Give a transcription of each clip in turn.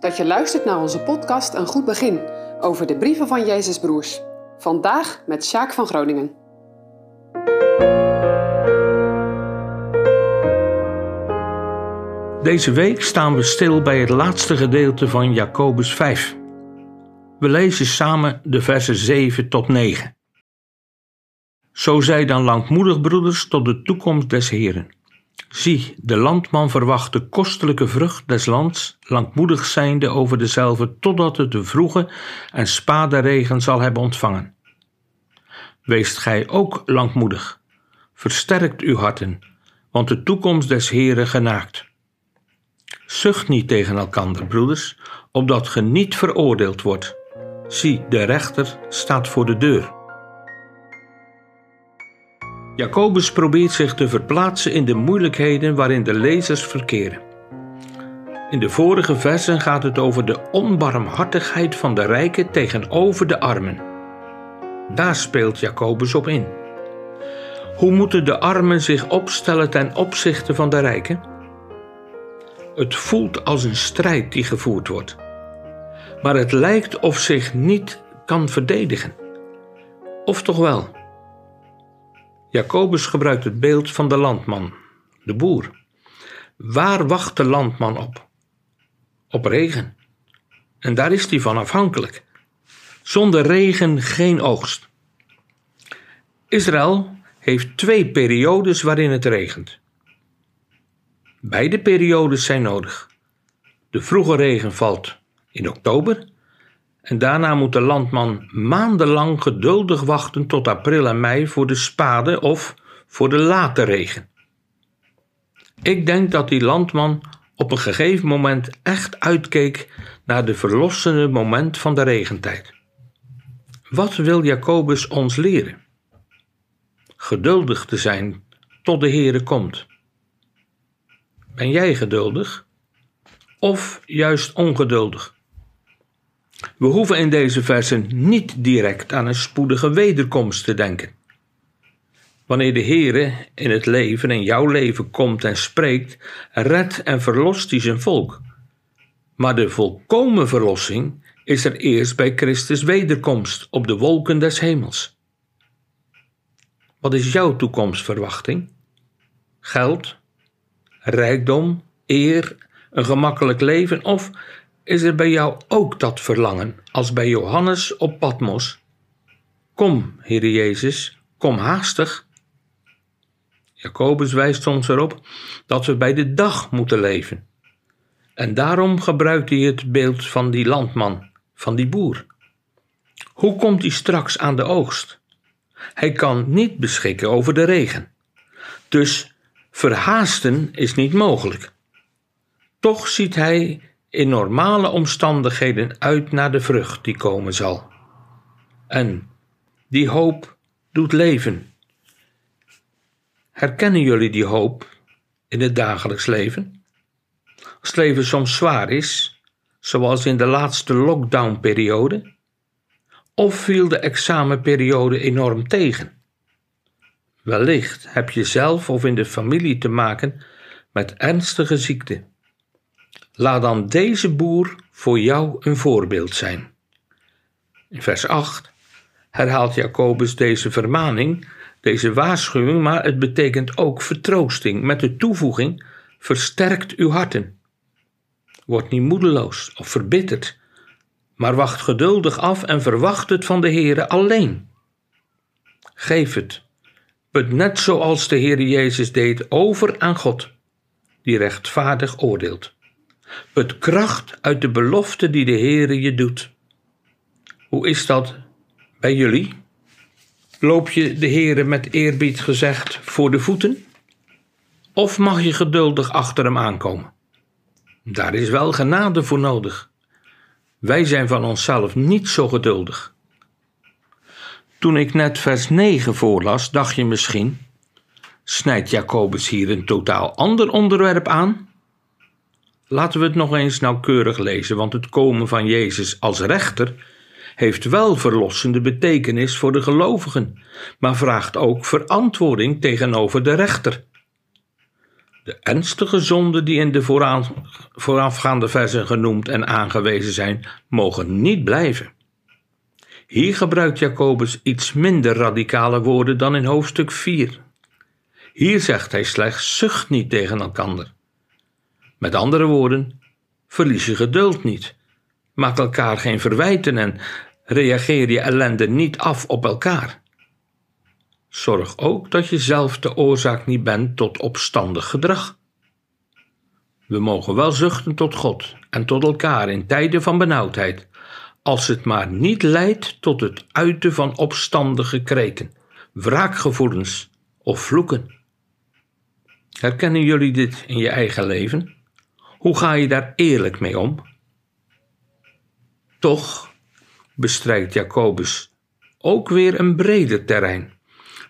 dat je luistert naar onze podcast Een Goed Begin over de brieven van Jezus Broers. Vandaag met Sjaak van Groningen. Deze week staan we stil bij het laatste gedeelte van Jacobus 5. We lezen samen de versen 7 tot 9. Zo zij dan langmoedig, broeders, tot de toekomst des Heren. Zie, de landman verwacht de kostelijke vrucht des lands, langmoedig zijnde over dezelfde, totdat het de vroege en spade regen zal hebben ontvangen. Weest gij ook langmoedig, versterkt uw harten, want de toekomst des Heren genaakt. Zucht niet tegen elkander, broeders, opdat ge niet veroordeeld wordt. Zie, de rechter staat voor de deur. Jacobus probeert zich te verplaatsen in de moeilijkheden waarin de lezers verkeren. In de vorige versen gaat het over de onbarmhartigheid van de rijken tegenover de armen. Daar speelt Jacobus op in. Hoe moeten de armen zich opstellen ten opzichte van de rijken? Het voelt als een strijd die gevoerd wordt, maar het lijkt of zich niet kan verdedigen. Of toch wel? Jacobus gebruikt het beeld van de landman, de boer. Waar wacht de landman op? Op regen. En daar is hij van afhankelijk. Zonder regen geen oogst. Israël heeft twee periodes waarin het regent. Beide periodes zijn nodig. De vroege regen valt in oktober en daarna moet de landman maandenlang geduldig wachten tot april en mei voor de spade of voor de late regen. Ik denk dat die landman op een gegeven moment echt uitkeek naar de verlossende moment van de regentijd. Wat wil Jacobus ons leren? Geduldig te zijn tot de Heere komt. Ben jij geduldig? Of juist ongeduldig? We hoeven in deze versen niet direct aan een spoedige wederkomst te denken. Wanneer de Heere in het leven en jouw leven komt en spreekt, redt en verlost hij zijn volk. Maar de volkomen verlossing is er eerst bij Christus wederkomst op de wolken des hemels. Wat is jouw toekomstverwachting? Geld, rijkdom, eer, een gemakkelijk leven of is er bij jou ook dat verlangen als bij Johannes op Patmos? Kom, Heere Jezus, kom haastig. Jacobus wijst ons erop dat we bij de dag moeten leven. En daarom gebruikt hij het beeld van die landman, van die boer. Hoe komt hij straks aan de oogst? Hij kan niet beschikken over de regen. Dus verhaasten is niet mogelijk. Toch ziet hij in normale omstandigheden uit naar de vrucht die komen zal. En die hoop doet leven. Herkennen jullie die hoop in het dagelijks leven? Als leven soms zwaar is, zoals in de laatste lockdownperiode, of viel de examenperiode enorm tegen? Wellicht heb je zelf of in de familie te maken met ernstige ziekte. Laat dan deze boer voor jou een voorbeeld zijn. In vers 8 herhaalt Jacobus deze vermaning, deze waarschuwing, maar het betekent ook vertroosting met de toevoeging: versterkt uw harten. Word niet moedeloos of verbitterd, maar wacht geduldig af en verwacht het van de Heere alleen. Geef het, het net zoals de Heer Jezus deed, over aan God, die rechtvaardig oordeelt. Het kracht uit de belofte die de Heere je doet. Hoe is dat bij jullie? Loop je de Heere met eerbied gezegd voor de voeten? Of mag je geduldig achter hem aankomen? Daar is wel genade voor nodig. Wij zijn van onszelf niet zo geduldig. Toen ik net vers 9 voorlas, dacht je misschien: snijdt Jacobus hier een totaal ander onderwerp aan? Laten we het nog eens nauwkeurig lezen, want het komen van Jezus als rechter heeft wel verlossende betekenis voor de gelovigen, maar vraagt ook verantwoording tegenover de rechter. De ernstige zonden die in de voorafgaande versen genoemd en aangewezen zijn, mogen niet blijven. Hier gebruikt Jacobus iets minder radicale woorden dan in hoofdstuk 4. Hier zegt hij slechts: zucht niet tegen elkander. Met andere woorden, verlies je geduld niet. Maak elkaar geen verwijten en reageer je ellende niet af op elkaar. Zorg ook dat je zelf de oorzaak niet bent tot opstandig gedrag. We mogen wel zuchten tot God en tot elkaar in tijden van benauwdheid, als het maar niet leidt tot het uiten van opstandige kreten, wraakgevoelens of vloeken. Herkennen jullie dit in je eigen leven? Hoe ga je daar eerlijk mee om? Toch bestrijkt Jacobus ook weer een breder terrein,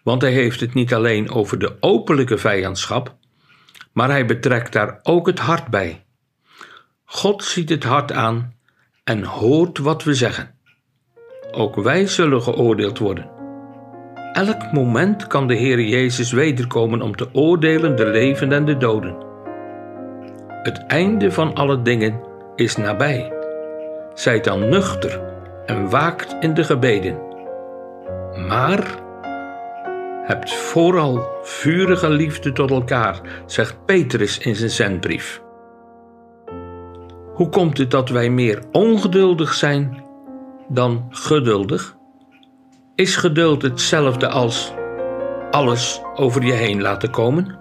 want hij heeft het niet alleen over de openlijke vijandschap, maar hij betrekt daar ook het hart bij. God ziet het hart aan en hoort wat we zeggen. Ook wij zullen geoordeeld worden. Elk moment kan de Heer Jezus wederkomen om te oordelen de levenden en de doden. Het einde van alle dingen is nabij. Zijt dan nuchter en waakt in de gebeden. Maar hebt vooral vurige liefde tot elkaar, zegt Petrus in zijn zendbrief. Hoe komt het dat wij meer ongeduldig zijn dan geduldig? Is geduld hetzelfde als alles over je heen laten komen?